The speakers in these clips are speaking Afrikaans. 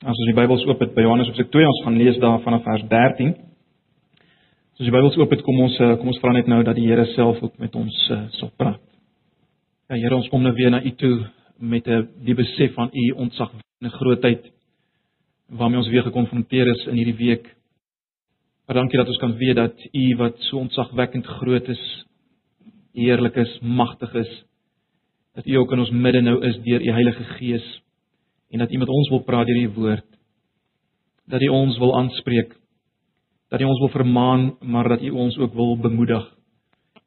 As ons die Bybels oop het by Johannes hoofstuk 2, ons gaan lees daar vanaf vers 13. As die Bybels oop het, kom ons eh, kom ons vra net nou dat die Here self ook met ons uh, sal praat. Ja Here, ons kom nou weer na U toe met 'n die besef van U ontzagwekkende grootheid waarmee ons weer gekonfronteer is in hierdie week. Maar dankie dat ons kan weet dat U wat so ontzagwekkend groot is, heerlik is, magtig is, dat U ook in ons midde nou is deur U Heilige Gees en dat U met ons wil praat deur die woord. Dat U ons wil aanspreek. Dat U ons wil vermaan, maar dat U ons ook wil bemoedig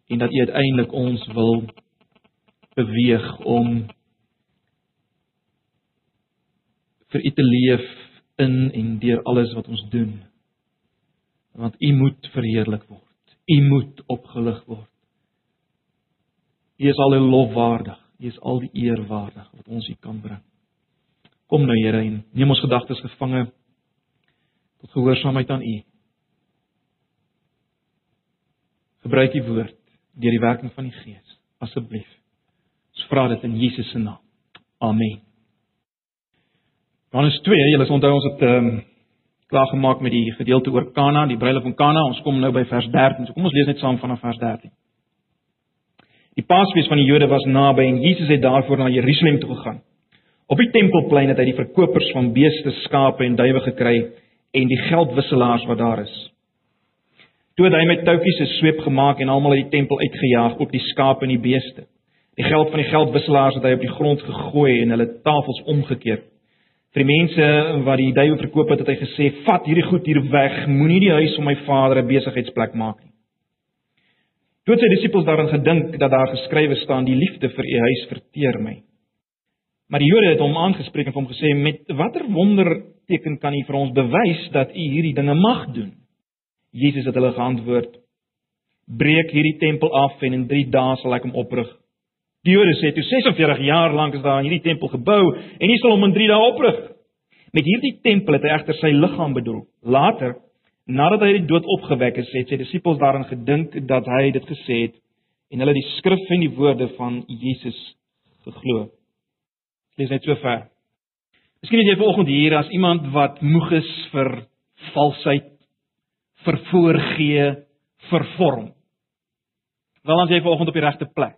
en dat U uiteindelik ons wil beweeg om vir U te leef in en deur alles wat ons doen. Want U moet verheerlik word. U moet opgelig word. U is al die lof waardig. U is al die eer waardig wat ons U kan bring. Kom nou Here en neem ons gedagtes gevange tot gehoorsaamheid aan U. Gebruik U woord deur die werking van die Gees, asseblief. Ons vra dit in Jesus se naam. Amen. Johannes 2, julle onthou ons het ehm um, klaar gemaak met die gedeelte oor Kana, die bruilof van Kana. Ons kom nou by vers 13. So kom ons lees net saam vanaf vers 13. Die Paasfees van die Jode was naby en Jesus het daarvoor na Jerusalem toe gegaan. Op die tempelplein het hy die verkopers van beeste, skape en duwe gekry en die geldwisselaars wat daar is. Toe het hy met touwtjies 'n sweep gemaak en almal uit die tempel uitgejaag, ook die skape en die beeste. Die geld van die geldwisselaars het hy op die grond gegooi en hulle tafels omgekeer. Vir die mense wat die duwe verkoop het, het hy gesê: "Vat hierdie goed hier weg, moenie die huis van my Vader 'n besigheidsplek maak nie." Toe het sy disippels daaraan gedink dat daar geskrywe staan: "Die liefde vir u huis verteer my." Maar die Jode het hom aangespreek en hom gesê: "Met watter wonderteken kan u vir ons bewys dat u hierdie dinge mag doen?" Jesus het hulle geantwoord: "Breek hierdie tempel af en in 3 dae sal ek hom oprig." Die Jode sê: "Toe 46 jaar lank is daar in hierdie tempel gebou en u sal hom in 3 dae oprig." Met hierdie tempel het hy egter sy liggaam bedroog. Later, nadat hy die dood opgewek is, het sy disippels daaraan gedink dat hy dit gesê het en hulle die skrif en die woorde van Jesus geglo. Lees net so ver. Miskien is jy vanoggend hier as iemand wat moeg is vir valsheid, vir voorgee, vir vorm. Wel dan jy vanoggend op die regte plek.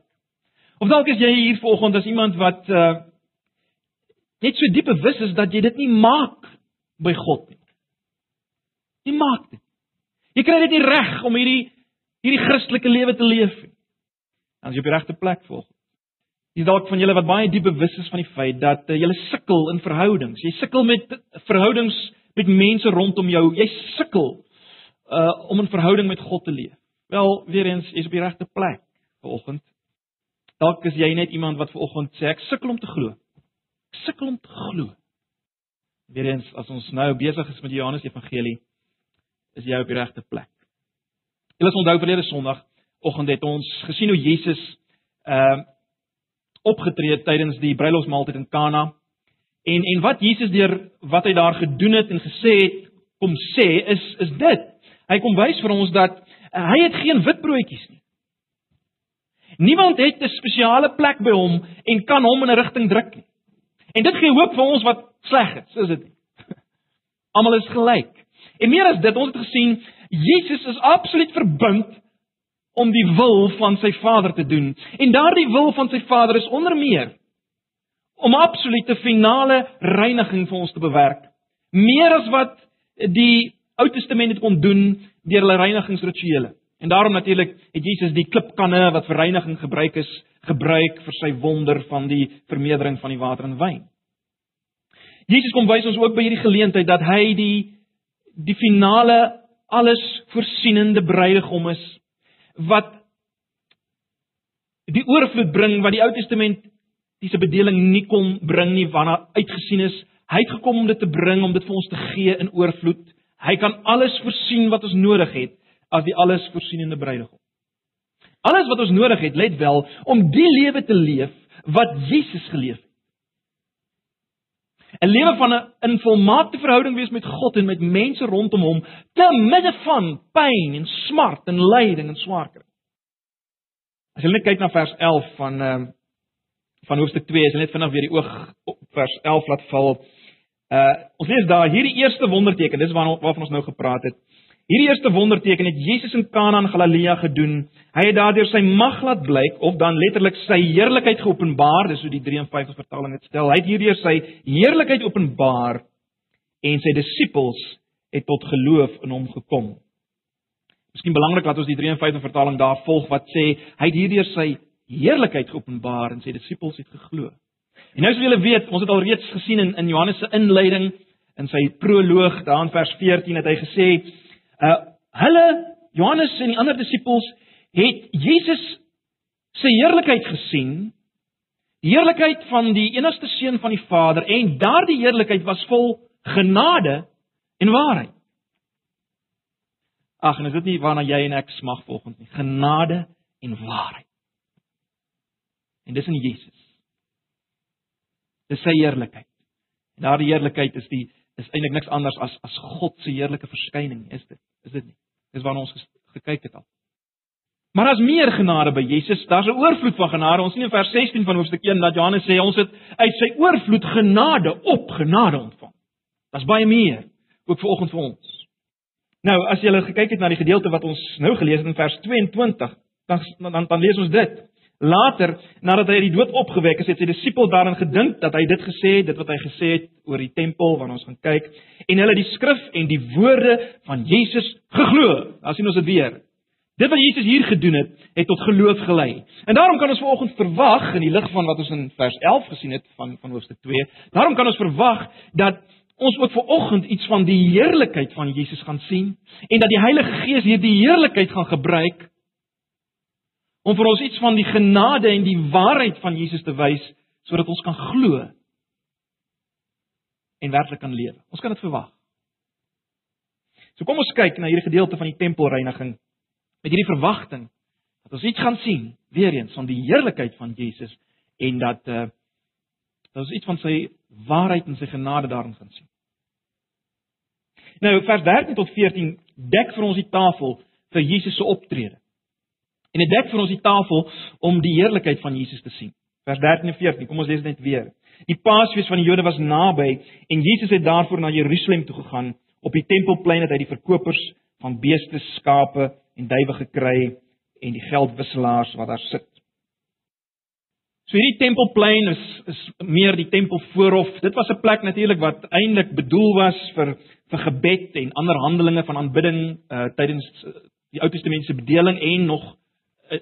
Of dalk is jy hier vanoggend as iemand wat uh net so diep bewus is dat jy dit nie maak by God nie. Jy maak dit. Jy kry dit nie reg om hierdie hierdie Christelike lewe te leef nie. Dan is jy op die regte plek volgens. Jy dalk van julle wat baie diep bewus is van die feit dat uh, jy sukkel in verhoudings. Jy sukkel met verhoudings met mense rondom jou. Jy sukkel uh om 'n verhouding met God te leef. Wel, weer eens, jy's op die regte plek vanoggend. Dalk is jy net iemand wat vanoggend sê ek sukkel om te glo. Ek sukkel om te glo. Weer eens, as ons nou besig is met die Johannes Evangelie, is jy op die regte plek. Julle onthou verlede Sondag oggend het ons gesien hoe Jesus ehm uh, opgetree tydens die bruilofsmaaltyd in Kana. En en wat Jesus deur wat hy daar gedoen het en gesê het, kom sê is is dit. Hy kom wys vir ons dat hy het geen witbroodjies nie. Niemand het 'n spesiale plek by hom en kan hom in 'n rigting druk nie. En dit gee hoop vir ons wat sleg is, is dit? Almal is gelyk. En meer as dit, ons het gesien Jesus is absoluut verbind om die wil van sy Vader te doen. En daardie wil van sy Vader is onder meer om absolute finale reiniging vir ons te bewerk. Meer as wat die Ou Testament dit kon doen deur hulle reinigingsrituele. En daarom natuurlik het Jesus die klipkanne wat vir reiniging gebruik is, gebruik vir sy wonder van die vermeerdering van die water in wyn. Jesus kom wys ons ook by hierdie geleentheid dat hy die die finale alles voorsienende bruidegom is wat die oorvloed bring wat die Ou Testament diese bedeling nie kon bring nie wanneer uitgesien is. Hy het gekom om dit te bring om dit vir ons te gee in oorvloed. Hy kan alles voorsien wat ons nodig het as die alles voorsienende bruidegom. Alles wat ons nodig het let wel om die lewe te leef wat Jesus geleef het 'n lewe van 'n in volmaakte verhouding wees met God en met mense rondom hom te midde van pyn en smart en lyding en swaar kry. As jy net kyk na vers 11 van ehm uh, van hoofstuk 2, as jy net vinnig weer die oog op vers 11 laat val, Uh ons lees daar hierdie eerste wonderteken, dis waarna waarvan ons nou gepraat het. Hierdie eerste wonderteken het Jesus in Kana in Galilea gedoen. Hy het daardeur sy mag laat blyk of dan letterlik sy heerlikheid geopenbaar, dis hoe die 53 vertaling dit stel. Hy het hierdeur sy heerlikheid openbaar en sy disippels het tot geloof in hom gekom. Miskien belangrik dat ons die 53 vertaling daar volg wat sê hy het hierdeur sy heerlikheid geopenbaar en sy disippels het geglo. En nou as julle weet, ons het al reeds gesien in in Johannes se inleiding in sy proloog, daar in vers 14 het hy gesê, uh hulle Johannes en die ander disippels het Jesus se heerlikheid gesien, die heerlikheid van die enigste seun van die Vader en daardie heerlikheid was vol genade en waarheid. Ag, en is dit nie waarna jy en ek smag volgens nie, genade en waarheid. En dis in Jesus. Dis sy heerlikheid. En daardie heerlikheid is die is eintlik niks anders as as God se heerlike verskyning, is dit? Is dit nie? Dis waarna ons gekyk het al. Maar as meer genade by Jesus, daar's 'n oorvloed van genade. Ons sien in vers 16 van hoofstuk 1 dat Johannes sê ons het uit sy oorvloed genade op genade ontvang. Daar's baie meer ook vir oggend vir ons. Nou, as jy gele gekyk het na die gedeelte wat ons nou gelees het in vers 22, dan dan, dan lees ons dit. Later, nadat hy uit die dood opgewek is, het sy disippels daarin gedink dat hy dit gesê het, dit wat hy gesê het oor die tempel waarna ons gaan kyk, en hulle die skrif en die woorde van Jesus geglo. Daar sien ons dit weer. Dit wat Jesus hier gedoen het, het tot geloof gelei. En daarom kan ons vanoggend verwag in die lig van wat ons in vers 11 gesien het van van hoofstuk 2, daarom kan ons verwag dat ons ook vanoggend iets van die heerlikheid van Jesus gaan sien en dat die Heilige Gees hierdie heerlikheid gaan gebruik om vir ons iets van die genade en die waarheid van Jesus te wys sodat ons kan glo en werklik kan lewe. Ons kan dit verwag. So kom ons kyk na hierdie gedeelte van die tempelreiniging met hierdie verwagting dat ons iets gaan sien weer eens van die heerlikheid van Jesus en dat uh dat ons iets van sy waarheid en sy genade daarin gaan sien. Nou vers 13 tot 14 dek vir ons die tafel vir Jesus se optrede. En dit dek vir ons die tafel om die heerlikheid van Jesus te sien. Vers 13 en 14, kom ons lees dit net weer. Die Paasfees van die Jode was naby en Jesus het daarvoor na Jerusalem toe gegaan. Op die tempelplein het hy die verkopers van beeste, skape en duwe gekry en die geldwisselaars wat daar sit. So hierdie tempelplein is is meer die tempelvoorhof. Dit was 'n plek natuurlik wat eintlik bedoel was vir vir gebed en ander handelinge van aanbidding uh, tydens die Ou Testamentiese bedeling en nog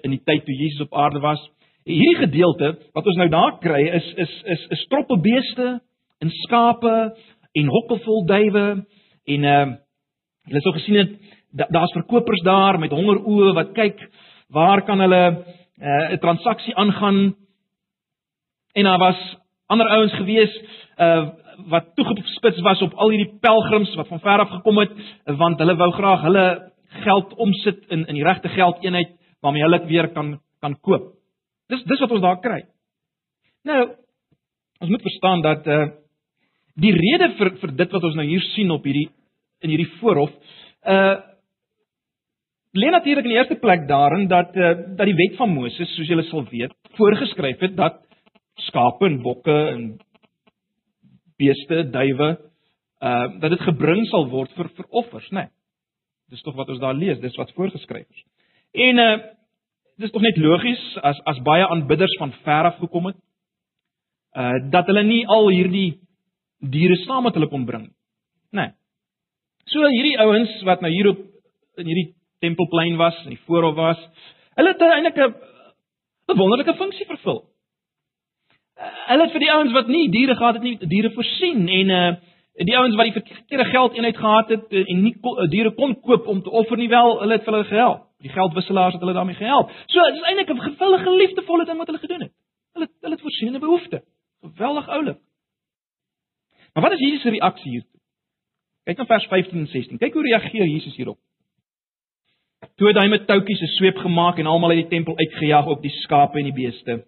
in die tyd toe Jesus op aarde was. Hierdie gedeelte wat ons nou daar kry is is is 'n stroppe beeste en skape en hokkelvol duwe en ehm uh, hulle sou gesien het daar's verkopers daar met honger oë wat kyk waar kan hulle eh, 'n uh, transaksie aangaan en daar was ander ouens gewees uh, wat toegespits was op al hierdie pelgrims wat van ver af gekom het want hulle wou graag hulle geld omsit in in die regte geldeenheid waarmee hulle dit weer kan kan koop. Dis dis wat ons daar kry. Nou ons moet verstaan dat uh die rede vir vir dit wat ons nou hier sien op hierdie in hierdie voorhof uh lê natuurlik in die eerste plek daarin dat uh dat die wet van Moses, soos julle sal weet, voorgeskryf het dat skape en bokke en beeste, duwe uh dat dit gebring sal word vir vir offers, né? Nee. Dis tog wat ons daar lees, dis wat voorgeskryf is. En uh dis tog net logies as as baie aanbidders van ver af gekom het uh dat hulle nie al hierdie diere saam met hulle kon bring. Nee. So hierdie ouens wat nou hier op in hierdie tempelplein was, in die voorhof was, hulle het eintlik 'n wonderlike funksie vervul. Uh, hulle het vir die ouens wat nie diere gehad het nie, diere voorsien en uh die ouens wat die verkeerde geld eenheid gehad het en nie diere kon koop om te offer nie wel, hulle het hulle gehelp. Die geldwisselaars het hulle daarmee gehelp. So dit is eintlik 'n geweldige liefdevolle ding wat hulle gedoen het. Hulle hulle het voorsien 'n behoefte. Geweldig oulik. Maar wat is Jesus se reaksie hiertoe? Kyk na vers 15 en 16. Kyk hoe reageer Jesus hierop. Toe het hy met toutjies 'n sweep gemaak en almal uit die tempel uitgejaag op die skape en die beeste.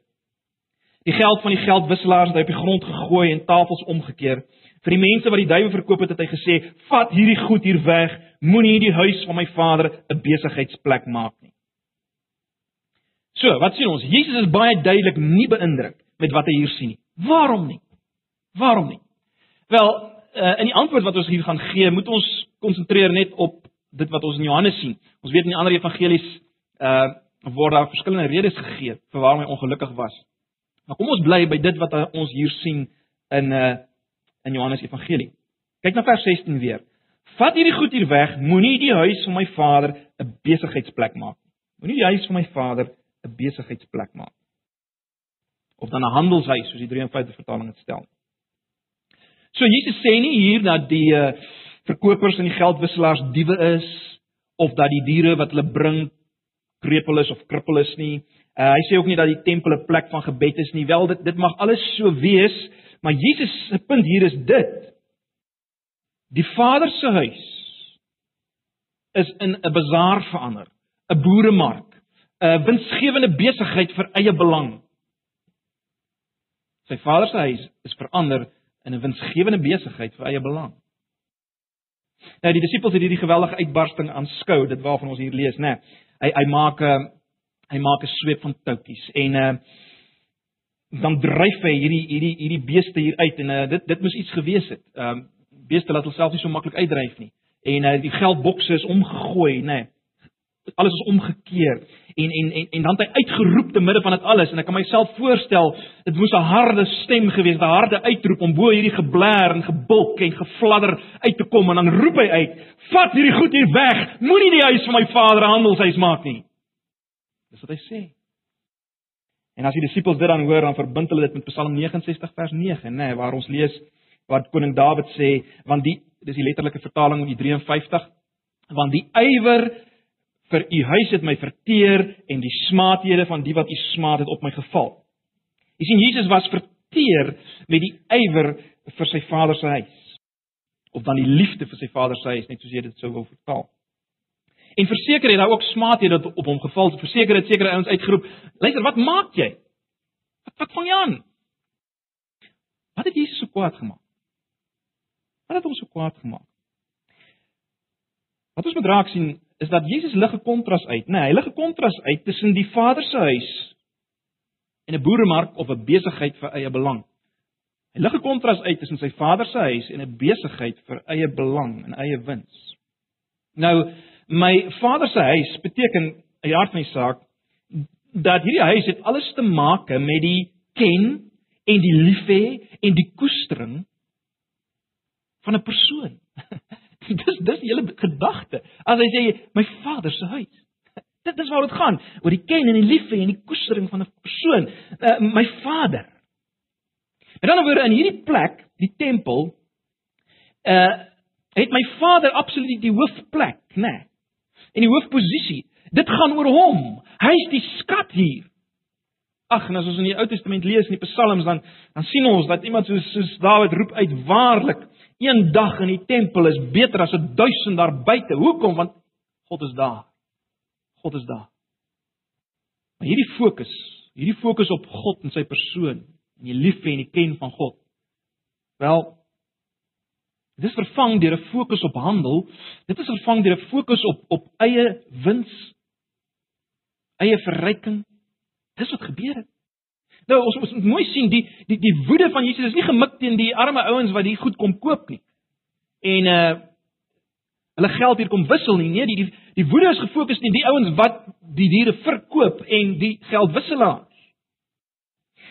Die geld van die geldwisselaars het hy op die grond gegooi en tafels omgekeer. Vir die mense wat die duiwe verkoop het, het hy gesê: "Vat hierdie goed hier weg. Moenie die huis van my Vader 'n besigheidsplek maak nie." So, wat sien ons? Jesus is baie duidelik nie beïndruk met wat hy hier sien nie. Waarom nie? Waarom nie? Wel, uh, in die antwoord wat ons hier gaan gee, moet ons konsentreer net op dit wat ons in Johannes sien. Ons weet in die ander evangelies uh word daar verskillende redes gegee vir waarom hy ongelukkig was. Maar kom ons bly by dit wat ons hier sien in uh in Johannes Evangelie. Kyk na vers 16 weer. Vat hierdie goed hier weg, moenie die huis van my Vader 'n besigheidsplek maak nie. Moenie die huis van my Vader 'n besigheidsplek maak. Of dan 'n handelshuis soos die 53 vertaling dit stel. So Jesus sê nie hier dat die uh, verkopers en die geldwisselaars diewe is of dat die diere wat hulle bring krepeel is of krippel is nie. Uh, hy sê ook nie dat die tempel 'n plek van gebed is nie. Wel dit dit mag alles so wees, maar Jesus se punt hier is dit. Die Vader se huis is in 'n bazaar verander, 'n boeremark, 'n winsgewende besigheid vir eie belang. Sy Vader se huis is verander in 'n winsgewende besigheid vir eie belang. Nou die disippels het hierdie geweldige uitbarsting aanskou, dit waarvan ons hier lees, né? Nee, hy hy maak 'n uh, hy maak 'n sweep van toutjies en uh dan dryf hy hierdie hierdie hierdie beeste hier uit en uh dit dit moes iets gewees het. Ehm uh, beeste laat hulself nie so maklik uitdryf nie. En uh die geldbokse is omgegooi, nê. Nee. Alles is omgekeer en en en en dan het hy uitgeroep te midde van dit alles en ek kan myself voorstel dit moes 'n harde stem gewees het, 'n harde uitroep om bo hierdie gebler en gebulk en gefladder uit te kom en dan roep hy uit: "Vat hierdie goed hier weg. Moenie die huis van my Vader handelshuis maak nie." Dis wat hy sê. En as die disippels dit dan hoor, dan verbind hulle dit met Psalm 69 vers 9, nê, nee, waar ons lees wat koning Dawid sê, want die dis die letterlike vertaling in die 53, want die ywer vir u huis het my verteer en die smaathede van die wat u smaad het op my geval. Jy sien Jesus was verteer met die ywer vir sy Vader se huis. Of dan die liefde vir sy Vader se huis, net soos jy dit sou wil vertaal. En verseker het daar ook smaathede op, op hom geval. Verseker het sekere ouens uitgeroep: "Luister, wat maak jy? Wat vang jy aan? Wat het Jesus so kwaad gemaak? Wat het hom so kwaad gemaak?" Wat ons moet raak sien is dat Jesus lig 'n kontras uit, né? Nee, hy lig 'n kontras uit tussen die Vader se huis en 'n boeremark of 'n besigheid vir eie belang. Hy lig 'n kontras uit tussen sy Vader se huis en 'n besigheid vir eie belang en eie wins. Nou, My vader se huis beteken in die hart van die saak dat hierdie huis het alles te maak met die ken en die liefhê en die koestering van 'n persoon. dis dis die hele gedagte. As hy sê my vader se huis. Dit is waar dit gaan, oor die ken en die liefhê en die koestering van 'n persoon, uh, my vader. En dan oor in hierdie plek, die tempel, uh het my vader absoluut die hoofplek, né? Nee en die hoofposisie. Dit gaan oor hom. Hy is die skat hier. Ag, en as ons in die Ou Testament lees in die Psalms dan dan sien ons dat iemand soos soos Dawid roep uit waarlik, een dag in die tempel is beter as 'n duisend daar buite. Hoekom? Want God is daar. God is daar. Maar hierdie fokus, hierdie fokus op God en sy persoon en die liefde en die ken van God. Wel, Dit is vervang deur 'n fokus op handel. Dit is vervang deur 'n fokus op op eie wins, eie verryking. Dis wat gebeur het. Nou ons moet mooi sien die die die woede van Jesus is nie gemik teen die arme ouens wat hier goed kom koop nie. En uh hulle geld hier kom wissel nie. Nee, die die, die woede is gefokus teen die ouens wat die diere verkoop en die geldwisselaars.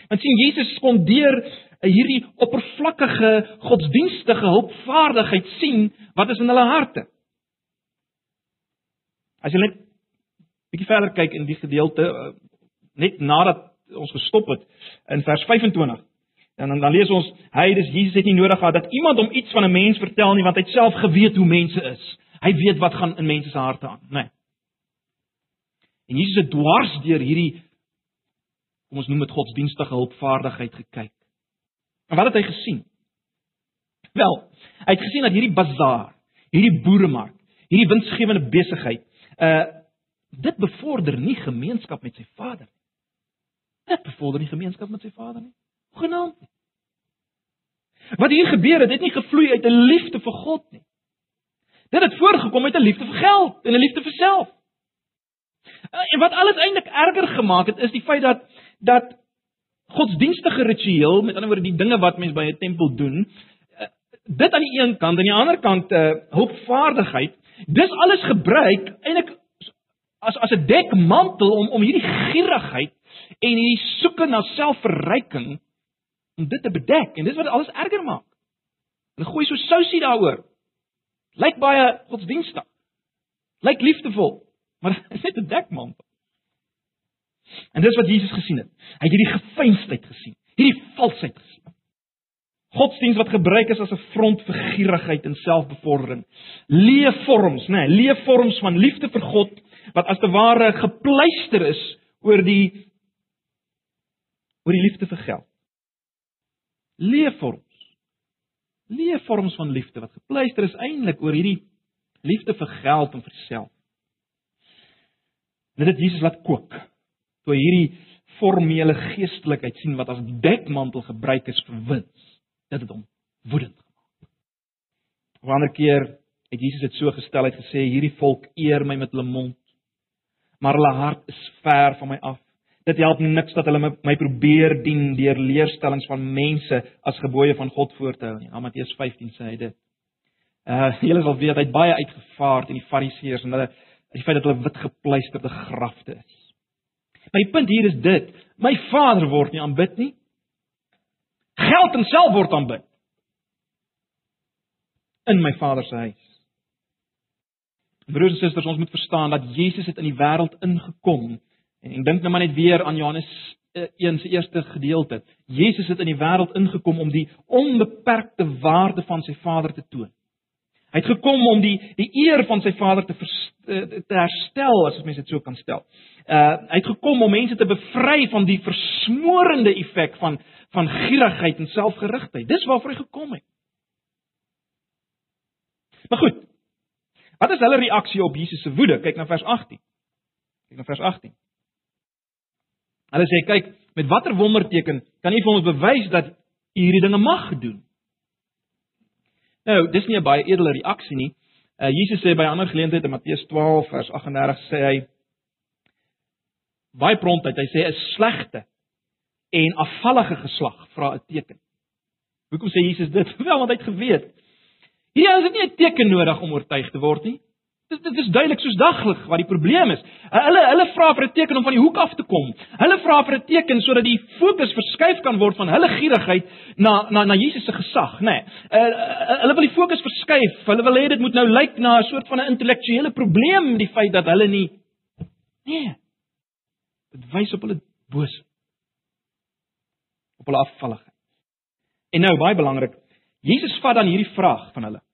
Want sien Jesus skondeer hierdie oppervlakkige godsdienstige hulpvaardigheid sien wat is in hulle harte. As jy net bietjie verder kyk in die gedeelte eh, net nadat ons gestop het in vers 25 en dan dan lees ons hy dis Jesus het nie nodig gehad dat iemand hom iets van 'n mens vertel nie want hy het self geweet hoe mense is. Hy weet wat gaan in mense se harte aan, né? Nee. En Jesus het dwars deur hierdie kom ons noem dit godsdienstige hulpvaardigheid gekyk. En wat het hy gesien? Wel, hy het gesien dat hierdie bazaar, hierdie boeremark, hierdie winsgewende besigheid, uh dit bevorder nie gemeenskap met sy Vader nie. Dit bevorder nie gemeenskap met sy Vader nie. Genaamd nie. Wat hier gebeur het, het nie gevloei uit 'n liefde vir God nie. Dit het voorgekom uit 'n liefde vir geld en 'n liefde vir self. Uh, en wat alles eintlik erger gemaak het, is die feit dat dat godsdienstige ritueel, met ander woorde die dinge wat mense by 'n tempel doen, eh, dit aan die een kant en aan die ander kant uh hulpvaardigheid. Dis alles gebruik eintlik as as 'n dekmantel om om hierdie gierigheid en hierdie soeke na selfverryking om dit te bedek en dis wat alles erger maak. Hulle gooi so sousie daaroor. Lyk baie godsdienstig. Lyk liefdevol, maar dit is net 'n dekmantel. En dis wat Jesus gesien het. Hy het hierdie gefeinsheid gesien, hierdie valsheid gesien. Godsdienst wat gebruik is as 'n front vir gierigheid en selfbevordering. Leefvorms, né, nee, leefvorms van liefde vir God wat as te ware gepleister is oor die oor die liefde vir geld. Leefvorms. Leefvorms van liefde wat gepleister is eintlik oor hierdie liefde vir geld en vir self. Dit het Jesus laat kook. Toe hierdie formele geestelikheid sien wat as dekmantel gebruik is vir wins dit het hom woedend gemaak. 'n Ander keer het Jesus dit so gestel het gesê hierdie volk eer my met hulle mond, maar hulle hart is ver van my af. Dit help niks dat hulle my probeer dien deur leerstellings van mense as gebooie van God voor te hou nie. Na Matteus 15 sê hy dit. Uh julle sal weet hy het baie uitgevaar teen die fariseërs en hulle die feit dat hulle wit gepleisterde grafte is. My punt hier is dit, my Vader word nie aanbid nie. Geld en self word aanbid. In my Vader se huis. Broers en susters, ons moet verstaan dat Jesus het in die wêreld ingekom. En ek dink nou maar net weer aan Johannes 1 eh, se eerste gedeelte. Jesus het in die wêreld ingekom om die onbeperkte waarde van sy Vader te toon. Hy het gekom om die die eer van sy Vader te eh, te herstel, as mens dit so kan stel. Uh hy het gekom om mense te bevry van die versmorende effek van van gierigheid en selfgerigtheid. Dis waarvoor hy gekom het. Maar goed. Wat is hulle reaksie op Jesus se woede? Kyk na vers 18. Kyk na vers 18. Hulle sê kyk, met watter wonderteken kan U vir ons bewys dat U hierdie dinge mag doen? Nou, dis nie 'n baie edele reaksie nie. Uh Jesus sê by 'n ander geleentheid in Matteus 12 vers 38 sê hy baie prontheid, hy sê 'n slegte en afvallige geslag vra 'n teken. Hoekom sê Jesus dit? Wel, want hy het geweet. Hier is dit nie 'n teken nodig om oortuig te word nie. Dit dit is duidelik soos daglig wat die probleem is. Hulle hulle vra vir 'n teken om van die hoek af te kom. Hulle vra vir 'n teken sodat die fokus verskuif kan word van hulle gierigheid na na na Jesus se gesag, nê. Nee. Uh, hulle wil die fokus verskuif. Hulle wil hê dit moet nou lyk na 'n soort van 'n intellektuele probleem die feit dat hulle nie nee. Dit wys op hulle boosheid op hulle afvalligheid. En nou baie belangrik, Jesus vat dan hierdie vraag van hulle.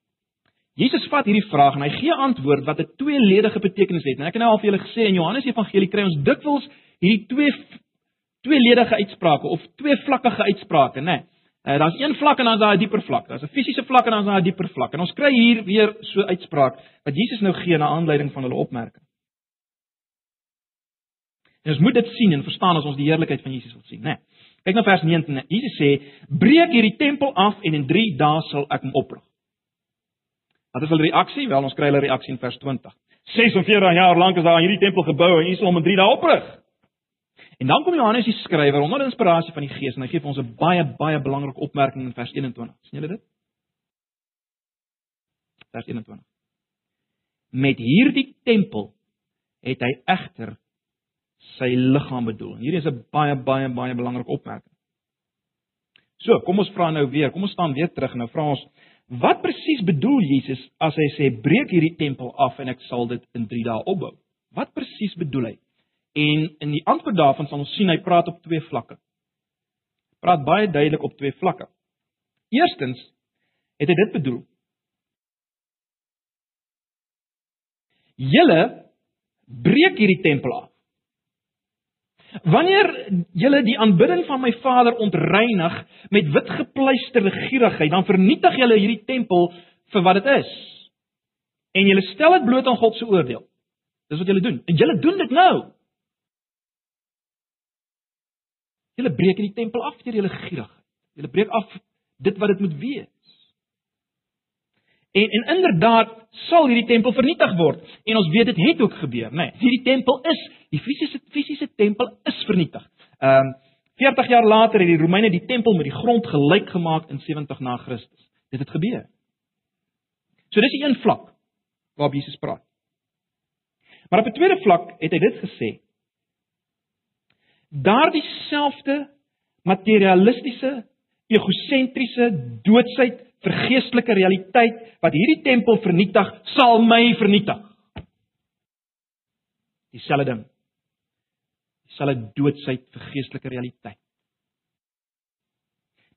Jesus vat hierdie vraag en hy gee antwoord wat 'n tweeledige betekenis het. En ek het nou al vir julle gesê in Johannes Evangelie kry ons dikwels hierdie twee tweeledige uitsprake of twee vlakkige uitsprake, né? Nee. Uh, daar's een vlak en dan is daar 'n dieper vlak. Daar's 'n fisiese vlak en dan is daar 'n dieper vlak. En ons kry hier weer so uitspraak wat Jesus nou gee na aanleiding van hulle opmerking. En ons moet dit sien en verstaan as ons die heerlikheid van Jesus wil sien, né? Nee. Kyk na vers 19. Jesus sê: "Breek hierdie tempel af en in 3 dae sal ek hom oprig." Wat is hulle reaksie? Wel, ons kry hulle reaksie in vers 20. 46 jaar lank is daar aan hierdie tempel gebou en sal hom in 3 dae oprig. En dan kom Johannes die skrywer onder inspirasie van die Gees en hy gee vir ons 'n baie baie belangrike opmerking in vers 21. sien julle dit? Vers 21. Met hierdie tempel het hy egter sy liggaam bedoel. Hierdie is 'n baie baie baie belangrike opmerking. So, kom ons vra nou weer. Kom ons staan weer terug en nou vra ons wat presies bedoel Jesus as hy sê breek hierdie tempel af en ek sal dit in 3 dae opbou? Wat presies bedoel hy? En in die antwoord daarvan sal ons sien hy praat op twee vlakke. Praat baie duidelik op twee vlakke. Eerstens het hy dit bedoel. Julle breek hierdie tempel af. Wanneer julle die aanbidding van my Vader ontreinig met witgepleisterde gierigheid, dan vernietig julle hierdie tempel vir wat dit is. En julle stel dit bloot aan God se oordeel. Dis wat julle doen. En julle doen dit nou. Julle breek hierdie tempel af deur julle gierigheid. Julle breek af dit wat dit moet wees. En en inderdaad sal hierdie tempel vernietig word en ons weet dit het ook gebeur, né? Nee, hierdie tempel is die fisiese fisiese tempel is vernietig. Ehm um, 40 jaar later het die Romeine die tempel met die grond gelyk gemaak in 70 na Christus. Dit het gebeur. So dis die een vlak waarop Jesus praat. Maar op 'n tweede vlak het hy dit gesê. Daardie selfde materialistiese, egosentriese, doodsheid, vergeestelike realiteit wat hierdie tempel vernietig, sal my vernietig. Dieselfde ding. Dieselfde doodsheid, vergeestelike realiteit.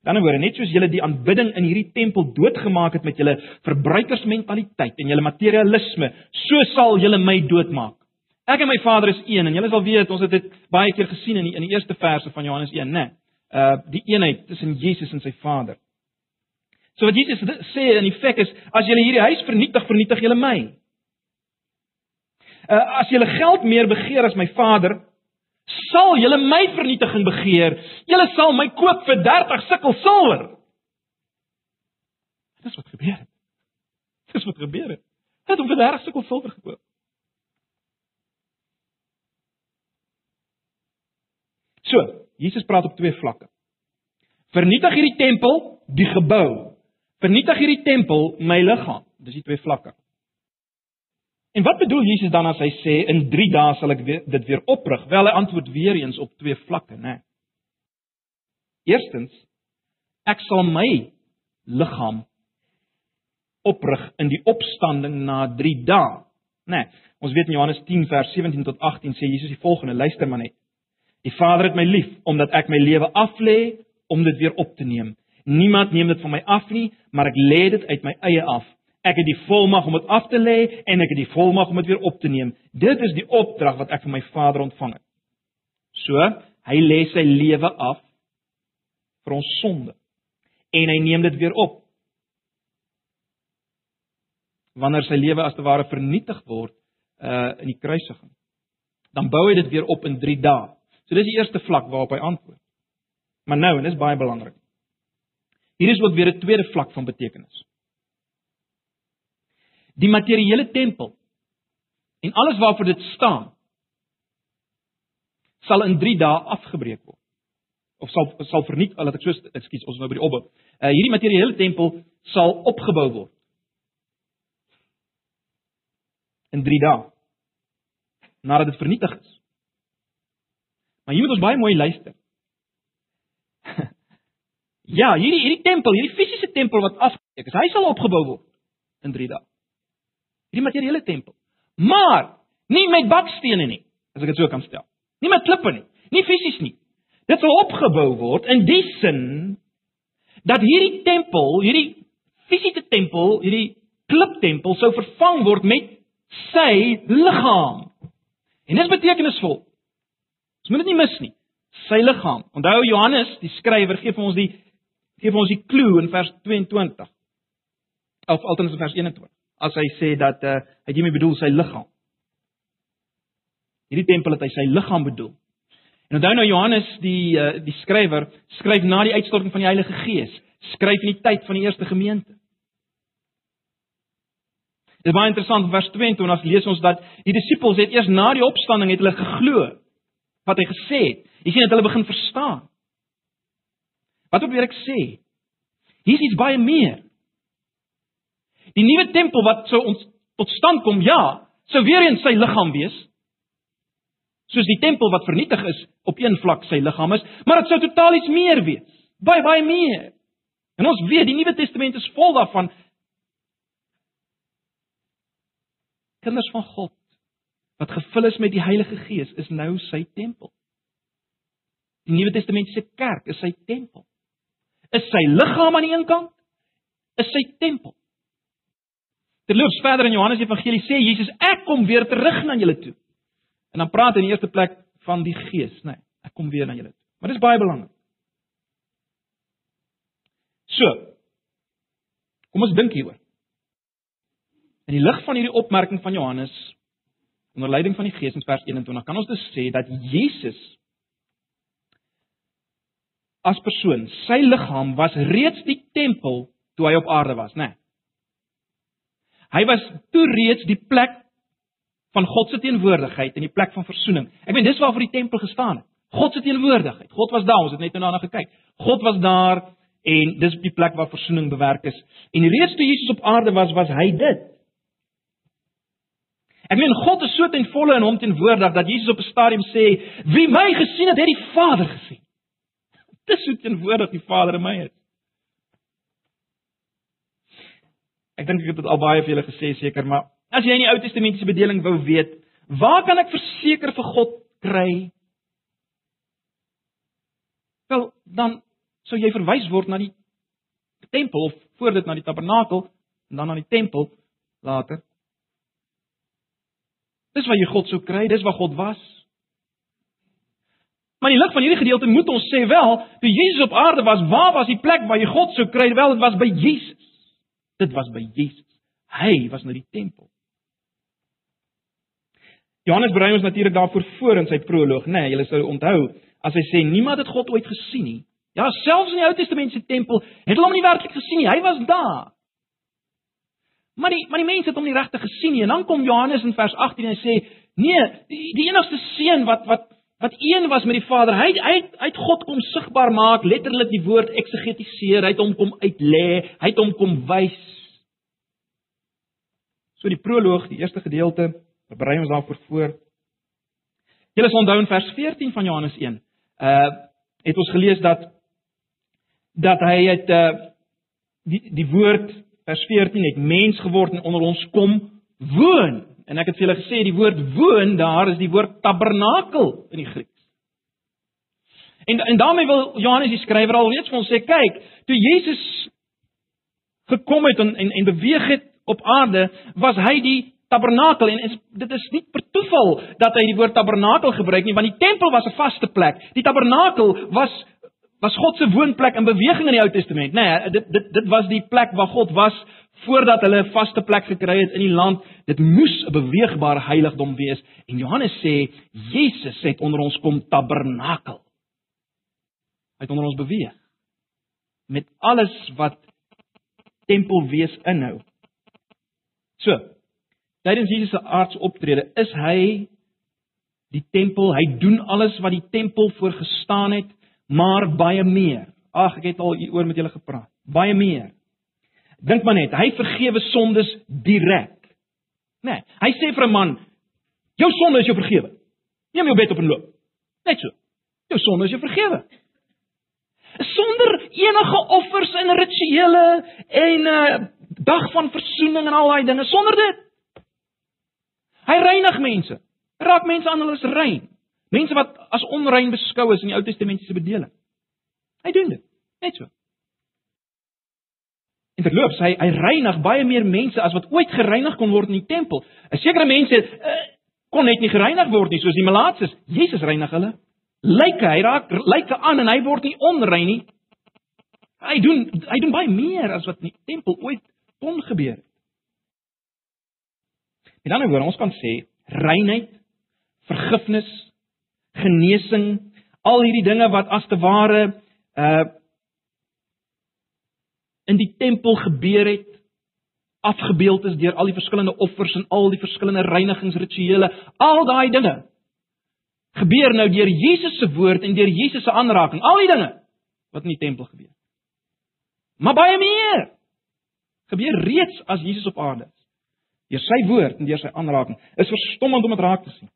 Dan word net soos julle die aanbidding in hierdie tempel doodgemaak het met julle verbruikersmentaliteit en julle materialisme, so sal julle my doodmaak. Ek en my Vader is een en julle sal weet ons het dit baie keer gesien in die, in die eerste verse van Johannes 1, né? Nee, uh die eenheid tussen Jesus en sy Vader. So wat Jesus sê in feite is as julle hierdie huis vernietig, vernietig julle my. Uh as julle geld meer begeer as my Vader, sal julle my vernietiging begeer. Julle sal my koop vir 30 sikkel silwer. Dis wat gebeur het. Dis wat gebeur het. Het hom vir 30 sikkel silwer gekoop. So, Jesus praat op twee vlakke. Vernietig hierdie tempel, die gebou. Vernietig hierdie tempel, my liggaam. Dis die twee vlakke. En wat bedoel Jesus dan as hy sê in 3 dae sal ek weer, dit weer oprig? Wel, hy antwoord weer eens op twee vlakke, né? Eerstens, ek sal my liggaam oprig in die opstanding na 3 dae, né? Ons weet in Johannes 10 vers 17 tot 18 sê Jesus die volgende, luister maar net. Die Vader het my lief omdat ek my lewe aflê om dit weer op te neem. Niemand neem dit van my af nie, maar ek lê dit uit my eie af. Ek het die volmag om dit af te lê en ek het die volmag om dit weer op te neem. Dit is die opdrag wat ek van my Vader ontvang het. So, hy lê sy lewe af vir ons sonde en hy neem dit weer op. Wanneer sy lewe as te ware vernietig word uh in die kruisiging, dan bou hy dit weer op in 3 dae. So dis die eerste vlak waarop hy antwoord. Maar nou, en dis baie belangrik. Hier is ook weer 'n tweede vlak van betekenis die materiële tempel en alles waarvoor dit staan sal in 3 dae afgebreek word of sal sal vernietig laat ek so ekskuus ons nou by die opbou. Uh hierdie materiële tempel sal opgebou word in 3 dae nadat dit vernietig is. Maar hier moet ons baie mooi luister. ja, hierdie hierdie tempel, hierdie fisiese tempel wat afgebreek is, hy sal opgebou word in 3 dae hierdie materiële tempel. Maar nie met bakstene nie, as ek dit so kan stel. Nie met klippe nie, nie fisies nie. Dit sal opgebou word in die sin dat hierdie tempel, hierdie fisiese tempel, hierdie kliptempel sou vervang word met sy liggaam. En dis betekenisvol. Ons moet dit nie mis nie. Sy liggaam. Onthou Johannes, die skrywer gee vir ons die gee vir ons die klou in vers 22. Of altens in vers 21 as hy sê dat uh, hy hiermee bedoel sy liggaam. Hierdie tempel het hy sy liggaam bedoel. En onthou nou Johannes die uh, die skrywer skryf na die uitstorting van die Heilige Gees, skryf in die tyd van die eerste gemeente. Dit is baie interessant vers 22 lees ons dat die disippels het eers na die opstanding het hulle geglo wat hy gesê het. Jy sien dat hulle begin verstaan. Wat probeer ek sê? Hier is iets baie meer. Die nuwe tempel wat sou ons tot stand kom, ja, sou weer eens sy liggaam wees. Soos die tempel wat vernietig is op een vlak sy liggaam is, maar dit sou totaal iets meer wees. Baie baie meer. En ons weet die Nuwe Testament is vol daarvan. Kinders van God wat gevul is met die Heilige Gees is nou sy tempel. Die Nuwe Testamentiese kerk is sy tempel. Is sy liggaam aan die een kant? Is sy tempel? Terloops verder in Johannes Evangelie sê Jesus ek kom weer terug na julle toe. En dan praat hy in die eerste plek van die Gees, nê. Nee, ek kom weer na julle toe. Maar dis baie belangrik. So. Kom ons dink hieroor. In die lig van hierdie opmerking van Johannes onder leiding van die Gees in vers 21 kan ons dus sê dat Jesus as persoon, sy liggaam was reeds die tempel toe hy op aarde was, né? Nee. Hy was toe reeds die plek van God se teenwoordigheid en die plek van verzoening. Ek meen dis waarvoor die tempel gestaan het. God se teenwoordigheid. God was daar, ons het net nou daarna gekyk. God was daar En dis die plek waar verzoening bewerk is. En reeds toe Jesus op aarde was, was hy dit. Ek meen God is so ten volle in hom teenwoordig dat Jesus op 'n stadium sê: "Wie my gesien het, het die Vader gesien." Dis so teenwoordig die Vader in my is. Ek dink ek het dit al baie vir julle gesê seker, maar as jy in die Ou Testamentiese bedeling wou weet, waar kan ek verseker vir God kry? Wel, dan sou jy verwys word na die tempel of voor dit na die tabernakel en dan na die tempel later. Dis waar jy God sou kry, dis waar God was. Maar in die lig van hierdie gedeelte moet ons sê wel, toe Jesus op aarde was, waar was die plek waar jy God sou kry? Wel, dit was by Jesus. Dit was by Jesus. Hy was na die tempel. Johannes berei ons natuurlik daarvoor voor in sy proloog, né? Nee, julle sou onthou, as hy sê niemand het God ooit gesien nie. Ja, selfs in die Ou Testament se tempel het hulle hom nie werklik gesien nie. Hy was daar. Maar die maar die mense het hom nie regtig gesien nie. En dan kom Johannes in vers 18 en sê, nee, die, die enigste seun wat wat wat een was met die Vader, hy hy hy het God kom sigbaar maak, letterlik die woord eksegetiseer, hy het hom kom uitlê, hy het hom kom wys. So die proloog, die eerste gedeelte, berei ons daarvoor voor. Julle sal onthou in vers 14 van Johannes 1. Uh het ons gelees dat dat hy het uh die die woord vers 14 het mens geword en onder ons kom woon. En ek het vir julle gesê die woord woon daar is die woord tabernakel in die Grieks. En en daarmee wil Johannes die skrywer al reeds vir ons sê kyk, toe Jesus gekom het en en, en beweeg het op aarde, was hy die tabernakel en, en dit is nie per toeval dat hy die woord tabernakel gebruik nie, want die tempel was 'n vaste plek. Die tabernakel was was God se woonplek in beweging in die Ou Testament. Nee, dit dit dit was die plek waar God was voordat hulle 'n vaste plek gekry het in die land. Dit moes 'n beweegbare heiligdom wees. En Johannes sê Jesus het onder ons kom tabernakel. Hy het onder ons beweeg met alles wat tempel wees inhou. So, tydens Jesus se aardse optrede is hy die tempel. Hy doen alles wat die tempel voorgestaan het maar baie meer. Ag, ek het al hieroor met julle gepraat. Baie meer. Dink maar net, hy vergewe sondes direk. Né? Nee, hy sê vir 'n man, jou sonde is jou vergewe. Neem jou bed op en loop. Net so. Jou sonde is jou vergewe. Sonder enige offers en rituele en 'n uh, eh, dag van verzoening en al daai dinge, sonder dit. Hy reinig mense. Raak mense aan hulle is rein. Mense wat as onrein beskou is in die Ou Testamentiese bedeling. Hy doen dit. Net so. En terloops, hy hy reinig baie meer mense as wat ooit gereinig kon word in die tempel. 'n Sekere mense uh, kon net nie gereinig word nie, soos die malaatses. Jesus reinig hulle. Lyke, hy raak lyke aan en hy word nie onrein nie. Hy doen hy doen baie meer as wat in die tempel ooit kon gebeur. En dan oor ons kan sê reinheid, vergifnis, genesing, al hierdie dinge wat as te ware uh in die tempel gebeur het, afgebeeld is deur al die verskillende offers en al die verskillende reinigingsrituele, al daai dinge gebeur nou deur Jesus se woord en deur Jesus se aanraking, al die dinge wat in die tempel gebeur. Maar baie meer gebeur reeds as Jesus op aarde is. Deur sy woord en deur sy aanraking is verstommend om dit raak te sien.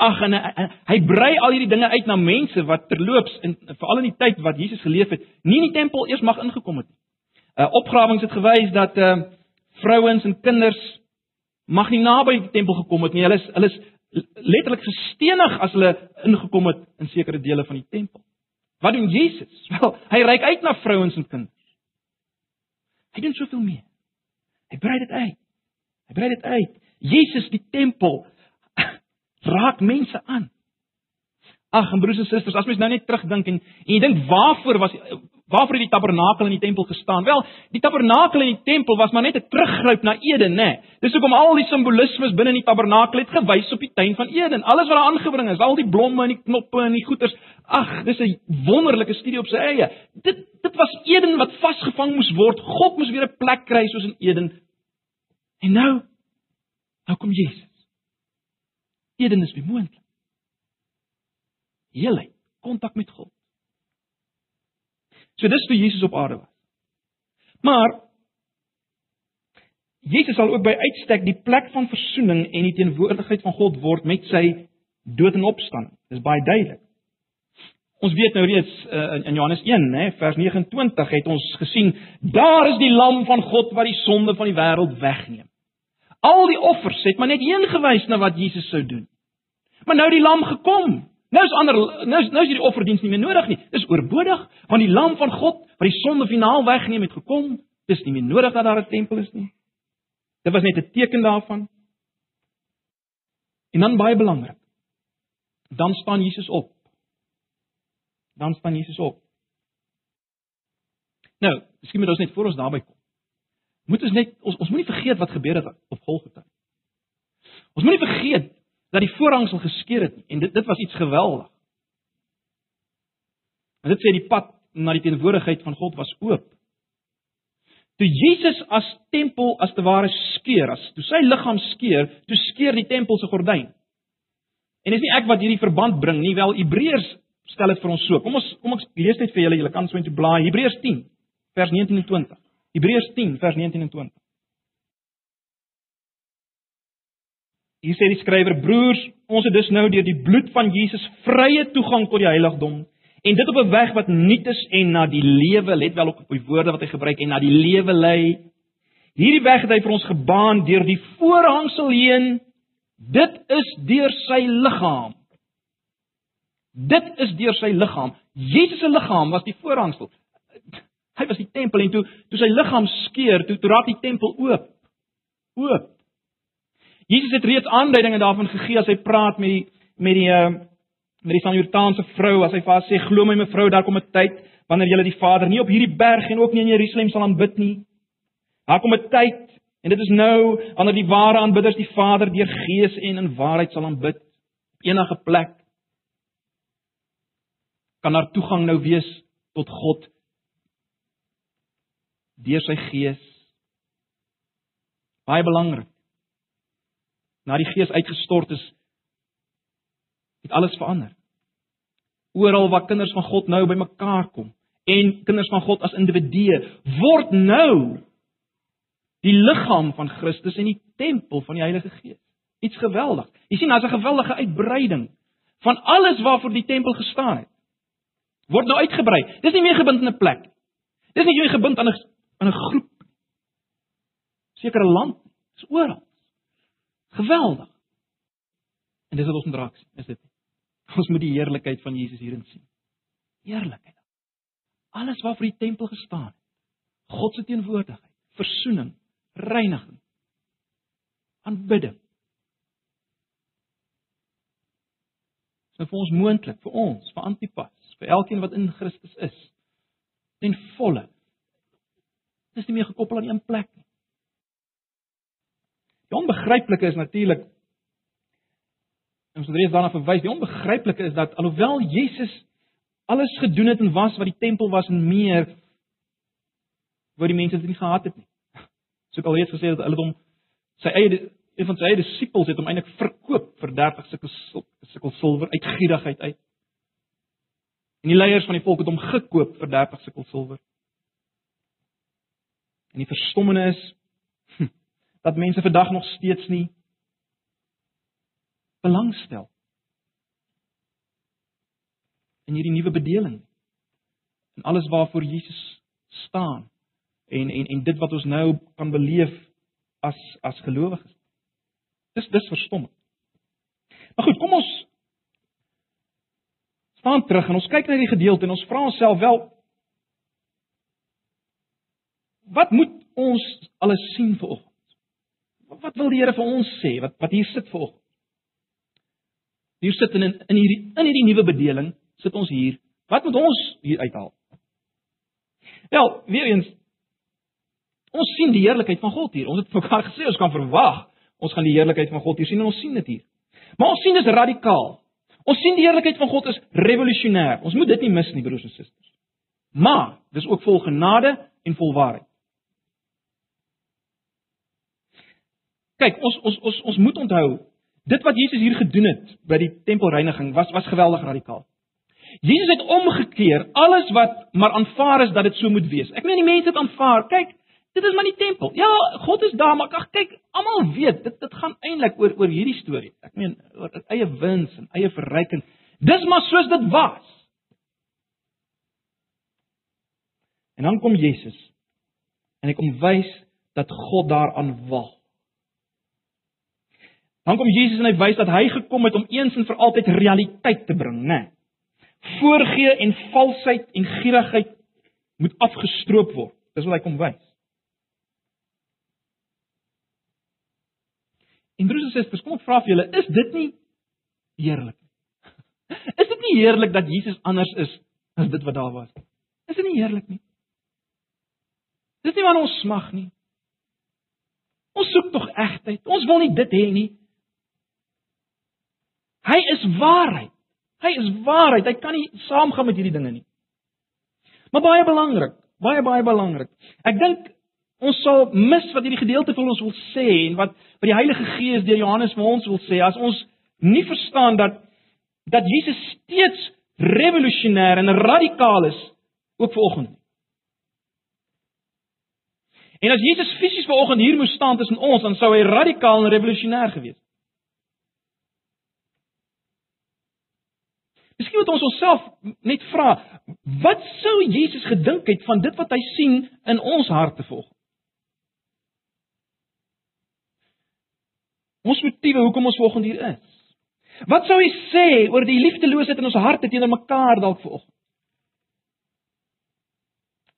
Ag en hy, hy brei al hierdie dinge uit na mense wat terloops in veral in die tyd wat Jesus geleef het, nie in die tempel eers mag ingekom het nie. Uh opgrawings het gewys dat uh vrouens en kinders mag nie naby die tempel gekom het nie. Hulle is hulle is letterlik gestenig as hulle ingekom het in sekere dele van die tempel. Wat doen Jesus? Wel, hy reik uit na vrouens en kinders. Hy doen soveel meer. Hy brei dit uit. Hy brei dit uit. Jesus die tempel raak mense aan. Ag, en broers en susters, as mens nou net terugdink en, en jy dink waarvoor was waarvoor het die tabernakel in die tempel gestaan? Wel, die tabernakel in die tempel was maar net 'n teruggryp na Eden, nê. Nee. Dis hoekom al die simbolismes binne die tabernakel het gewys op die tuin van Eden. Alles wat daar aangebring is, al die blomme en die knoppe en die goeters. Ag, dis 'n wonderlike studie op sy eie. Dit dit was Eden wat vasgevang moes word. God moes weer 'n plek kry soos in Eden. En nou nou kom Jesus. Eden is weer moontlik. Heelheid, kontak met God. So dis toe Jesus op aarde was. Maar Jesus sal ook by uitstek die plek van verzoening en die teenwoordigheid van God word met sy dood en opstanding. Dis baie duidelik. Ons weet nou reeds uh, in Johannes 1, hè, vers 29 het ons gesien, daar is die lam van God wat die sonde van die wêreld wegneem. Al die offers het maar net een gewys na wat Jesus sou doen. Maar nou die lam gekom. Nou is ander nou is nou is hierdie offerdiens nie meer nodig nie. Dis oorbodig want die lam van God wat die sonde finaal wegneem het gekom. Dis nie meer nodig dat daar 'n tempel is nie. Dit was net 'n teken daarvan. En dan baie belangrik. Dan staan Jesus op. Dan staan Jesus op. Nou, miskien moet ons net voor ons daarby kom. Moet ons net ons ons moenie vergeet wat gebeur het op Golgotha. Ons moenie vergeet dat die voorhangsel geskeur het nie en dit dit was iets geweldig. En dit sê die pad na die teenwoordigheid van God was oop. Toe Jesus as tempel as te ware skeur, as toe sy liggaam skeur, toe skeur die tempel se gordyn. En dis nie ek wat hierdie verband bring nie, wel Hebreërs stel dit vir ons so. Kom ons kom ek lees net vir julle, julle kan so intoe blaai. Hebreërs 10 vers 19 en 20. Hebreërs 10 vers 19 en 20. Hier sê die skrywer: Broers, ons het dus nou deur die bloed van Jesus vrye toegang tot die heiligdom En dit op 'n weg wat nuut is en na die lewe, let wel op die woorde wat hy gebruik en na die lewe lei. Hierdie weg het hy vir ons gebaan deur die voorhangsel heen. Dit is deur sy liggaam. Dit is deur sy liggaam. Jesus se liggaam was die voorhangsel. Hy was die tempel en toe toe sy liggaam skeur, toe, toe raak die tempel oop. Oop. Jesus het reeds aanduidinge daarvan gegee as hy praat met die met die uh met die Samaritaanse vrou as hy vir haar sê glo my mevrou daar kom 'n tyd wanneer jy die Vader nie op hierdie berg en ook nie in Jerusalem sal aanbid nie. Daar kom 'n tyd en dit is nou wanneer die ware aanbidders die Vader deur gees en in waarheid sal aanbid op enige plek. Kan daar toegang nou wees tot God deur sy gees. Baie belangrik. Na die gees uitgestort is, het alles verander. Oral waar kinders van God nou bymekaar kom en kinders van God as individue word nou die liggaam van Christus en die tempel van die Heilige Gees. Iets geweldig. Jy sien, daar's 'n geweldige uitbreiding van alles waarvoor die tempel gestaan het. Word nou uitgebrei. Dis nie meer gebind in 'n plek. Dis nie meer gebind aan 'n aan 'n groep sekere land. Dis oral. Geweldig. En dis wat ons moet raak sien, is dit nie? Ons moet die heerlikheid van Jesus hierin sien. Heerlikheid. Alles waarvoor die tempel gestaan het. God se teenwoordigheid, verzoening, reiniging, aanbidding. Dit is vir ons moontlik, vir ons, vir Antipas, vir elkeen wat in Christus is, ten volle. Dit is nie meer gekoppel aan een plek nie. Die onbegryplike is natuurlik Ons het reeds daarna verwys. Die onbegryplike is dat alhoewel Jesus alles gedoen het en was wat die tempel was en meer, wou die mense dit nie gehad het nie. So ek al reeds gesê dat hulle hom sy eie een van sy eie disippels het hom eintlik verkoop vir 30 sulke sulke silwer uit gierigheid uit. En die leiers van die volk het hom gekoop vir 30 sulke silwer. En die verstommende is dat mense vandag nog steeds nie belangstel in hierdie nuwe bedeling en alles waarvoor Jesus staan en en en dit wat ons nou kan beleef as as gelowiges. Dis dis verstommend. Maar goed, kom ons staan terug en ons kyk na die gedeelte en ons vra onsself wel wat moet ons alles sien vanoggend? Wat wil die Here vir ons sê wat wat hier sit vanoggend? Hier sit in in hierdie in hierdie nuwe bedeling sit ons hier. Wat moet ons hier uithaal? Wel, weer eens ons sien die heerlikheid van God hier. Ons het mekaar gesê ons kan verwag ons gaan die heerlikheid van God hier sien en ons sien dit hier. Maar ons sien dit radikaal. Ons sien die heerlikheid van God is revolusionêr. Ons moet dit nie mis nie, broers en susters. Maar dis ook vol genade en vol waarheid. Kyk, ons ons ons ons moet onthou Dit wat Jesus hier gedoen het by die tempelreiniging was was geweldig radikaal. Jesus het omgekeer alles wat maar aanvaar is dat dit so moet wees. Ek meen die mense het aanvaar. Kyk, dit is maar die tempel. Ja, God is daar, maar ag kyk, almal weet dit dit gaan eintlik oor oor hierdie storie. Ek meen oor eie wins en eie verryking. Dis maar soos dit was. En dan kom Jesus en hy kom wys dat God daaraan wag. Dan kom Jesus en hy wys dat hy gekom het om eens en vir altyd realiteit te bring, né? Nee. Voorgee en valsheid en gierigheid moet afgestroop word. Dis wat hy kom wys. En broers en susters, kom ek vra vir julle, is dit nie heerlik nie? Is dit nie heerlik dat Jesus anders is as dit wat daar was nie? Is dit nie heerlik nie? Dis nie wat ons smag nie. Ons soek tog egtheid. Ons wil nie dit hê nie. Hy is waarheid. Hy is waarheid. Hy kan nie saamgaan met hierdie dinge nie. Maar baie belangrik, baie baie belangrik. Ek dink ons sal mis wat hierdie gedeelte vir ons wil sê en wat wat die Heilige Gees deur Johannes vir ons wil sê as ons nie verstaan dat dat Jesus steeds revolusionêr en radikaal is ook vanoggend. En as Jesus fisies vanoggend hier moes staan tussen ons, dan sou hy radikaal en revolusionêr gewees het. Miskien moet ons onsself net vra, wat sou Jesus gedink het van dit wat hy sien in ons harte volg? Ons motiewe hoekom ons vanoggend hier is. Wat sou hy sê oor die liefdeloosheid in ons harte teenoor mekaar dalk vanoggend?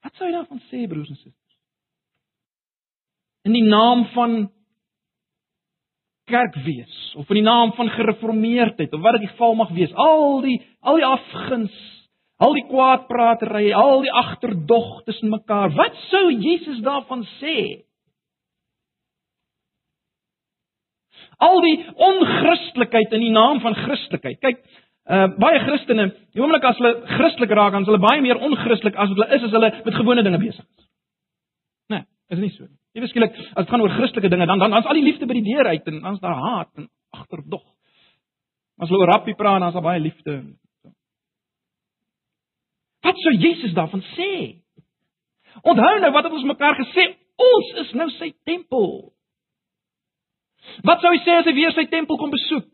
Wat sou hy daarvan sê broers en susters? In die naam van kerk wees of in die naam van gereformeerdheid of wat dit geval mag wees al die al die afguns al die kwaadpratery al die agterdog tussen mekaar wat sou Jesus daarvan sê? Al die onchristelikheid in die naam van Christelikheid. Kyk uh, baie Christene die oomblik as hulle Christelik raak dan is hulle baie meer onchristelik as wat hulle is as hulle met gewone dinge besig is. Nee is nie so nie Jy beskielik as dit gaan oor Christelike dinge, dan dan dan's al die liefde by die deur uit en dan's daar haat en agterdog. As hulle oor rappie praat, dan's daar baie liefde. Wat sou Jesus daarvan sê? Onthou nou wat het ons mekaar gesê? Ons is nou sy tempel. Wat sou hy sê as hy weer sy tempel kom besoek?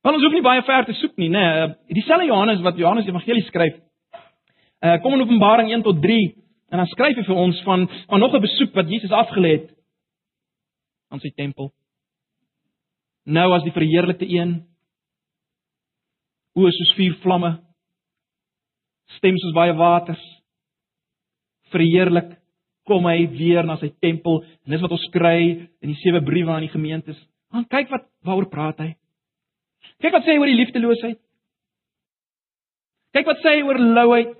Want ons hoef nie baie ver te soek nie, né? Nee. Dieselfde Johannes wat Johannes Evangelie skryf. Uh kom in Openbaring 1 tot 3 En dan skryf hy vir ons van van nog 'n besoek wat Jesus afgelê het aan sy tempel. Nou as die verheerlikte een oë soos vuur vlamme stem soos baie waters verheerlik kom hy weer na sy tempel en dis wat ons kry in die sewe briewe aan die gemeentes. Want kyk wat waaroor praat hy. Kyk wat sê hy oor die liefdeloosheid. Kyk wat sê hy oor louheid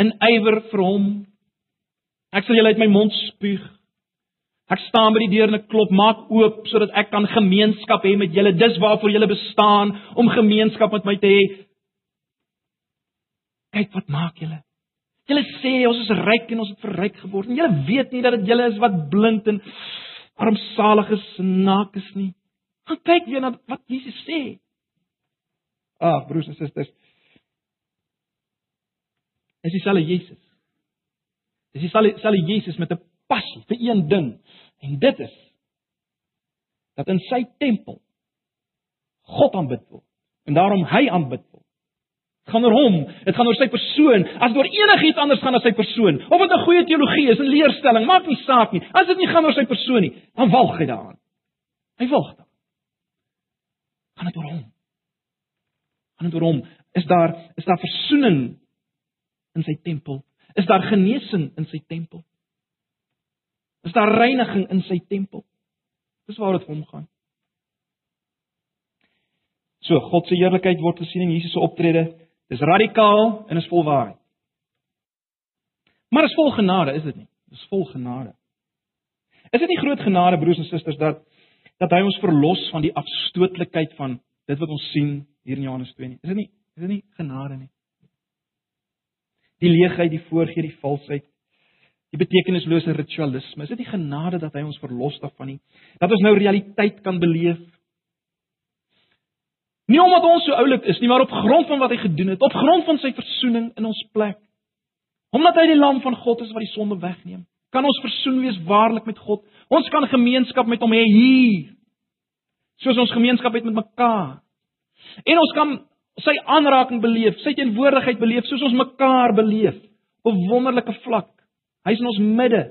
en ywer vir hom Ek sal julle uit my mond spuug. Ek staan by die deur en ek klop, maak oop sodat ek kan gemeenskap hê met julle. Dis waarvoor julle bestaan, om gemeenskap met my te hê. Kyk wat maak julle. Julle sê ons is ryk en ons het verryk geword. En julle weet nie dat dit julle is wat blind en armsalig is en naak is nie. Gaan kyk weer na wat Jesus sê. Ag, broers en susters. Dis dieselfde Jesus Dis sal sal Jesus met 'n passie vir een ding en dit is dat in sy tempel God aanbid word en daarom hy aanbid word. Dit gaan oor hom, dit gaan oor sy persoon. As dit oor enigiets anders gaan as sy persoon, of dit 'n goeie teologie is, 'n leerstelling, maak nie saak nie. As dit nie gaan oor sy persoon nie, dan walg hy daaraan. Hy walg dan. Gaan dit oor hom? Gaan dit oor hom? Is daar is daar versoening in sy tempel? Is daar genesing in sy tempel? Is daar reiniging in sy tempel? Dis waar dit hom gaan. So God se heerlikheid word gesien in Jesus se optrede. Dis radikaal en is vol waarheid. Maar is vol genade, is dit nie? Dis vol genade. Is dit nie groot genade broers en susters dat dat hy ons verlos van die afstootlikheid van dit wat ons sien hier in Johannes 2 nie? Is dit nie is dit nie genade nie? Die leegheid, die voorgee, die valsheid, die betekenislose ritualisme. Is dit die genade dat hy ons verlos daarvan nie? Dat ons nou realiteit kan beleef. Nie omdat ons so oulik is nie, maar op grond van wat hy gedoen het, op grond van sy verzoening in ons plek. Omdat hy die lam van God is wat die sonde wegneem, kan ons versoen wees waarlik met God. Ons kan gemeenskap met hom hê hier. Soos ons gemeenskap het met mekaar. En ons kan sy aanraking beleef, sy teenwoordigheid beleef soos ons mekaar beleef op 'n wonderlike vlak. Hy's in ons midde.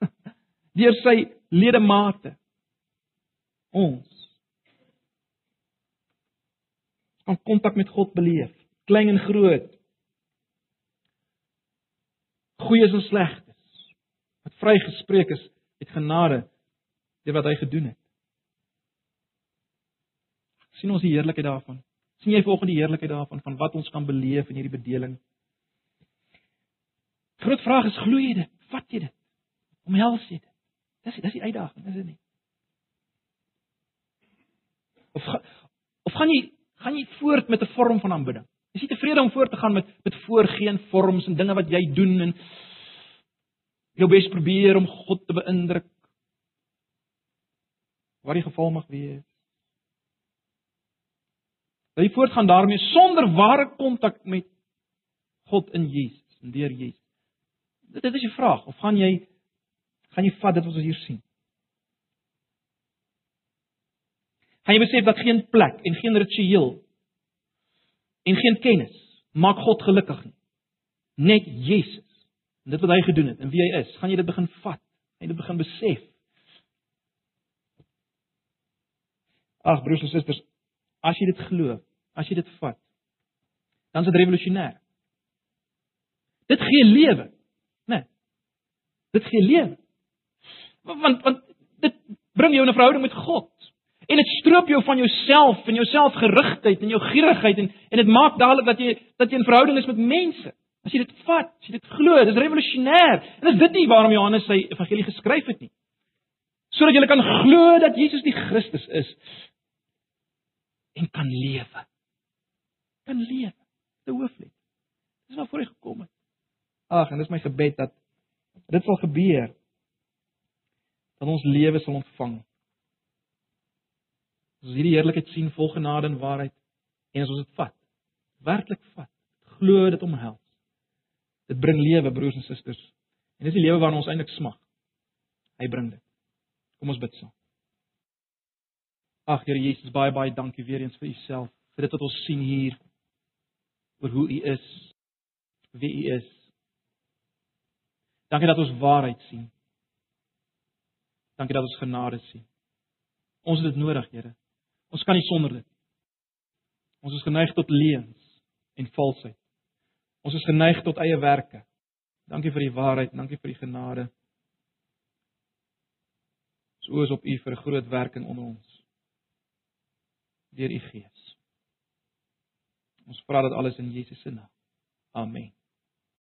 Deur sy ledemate. Ons kan kontak met God beleef, klein en groot. Goeies en slegs. Wat vrygespreek is uit genade deur wat hy gedoen het. sien ons die heerlikheid daarvan? Sien jy volgens die heerlikheid daarvan van wat ons kan beleef in hierdie bedeling? Groot vraag is glo jy dit? Vat jy dit? Omhels jy dit? Dis dis die uitdaging, is dit nie? Of of gaan jy gaan jy voort met 'n vorm van aanbidding? Is jy tevrede om voort te gaan met met voorgeen vorms en dinge wat jy doen en jou bes probeer om God te beïndruk? Wat die geval mag wees. Dat jy voortgaan daarmee sonder ware kontak met God in Jesus en deur Jesus. Dit is 'n vraag of gaan jy gaan jy vat dit wat ons hier sien? Gaan jy besef dat geen plek en geen ritueel en geen kennis maak God gelukkig nie. Net Jesus. En dit wat hy gedoen het en wie hy is, gaan jy dit begin vat en dit begin besef. Ag broers en susters, as jy dit glo, as jy dit vat, dan is dit revolusionêr. Dit gee lewe, né? Nee, dit gee lewe. Want want dit bring jou in 'n verhouding met God. En dit stroop jou van jouself en jou selfgerigtheid en jou gierigheid en en dit maak dadelik dat jy dat jy in verhouding is met mense. As jy dit vat, as jy dit glo, dis revolusionêr. En is dit nie waarom Johannes sy evangelie geskryf het nie? Sodat jy kan glo dat Jesus die Christus is en kan lewe. Kan lewe. Te hooflik. Dis waarvoor hy gekom het. Ag, en dis my gebed dat dit sal gebeur dat ons lewe sal ontvang ons hierdie heerlikheid sien vol genade en waarheid en as ons dit vat, werklik vat, glo dit omhels. Dit bring lewe, broers en susters. En dis die lewe waarna ons eintlik smag. Hy bring dit. Kom ons bid saam. Ag Here Jesus, baie baie dankie weer eens vir u self, vir dit wat ons sien hier oor hoe u is, wie u is. Dankie dat ons waarheid sien. Dankie dat ons genade sien. Ons het dit nodig, Here. Ons kan nie sonder dit. Ons is geneig tot leuns en valsheid. Ons is geneig tot eie werke. Dankie vir die waarheid, dankie vir die genade. Soos op U vir 'n groot werking onder ons. Deur U Gees. Ons vra dit alles in Jesus se naam. Amen.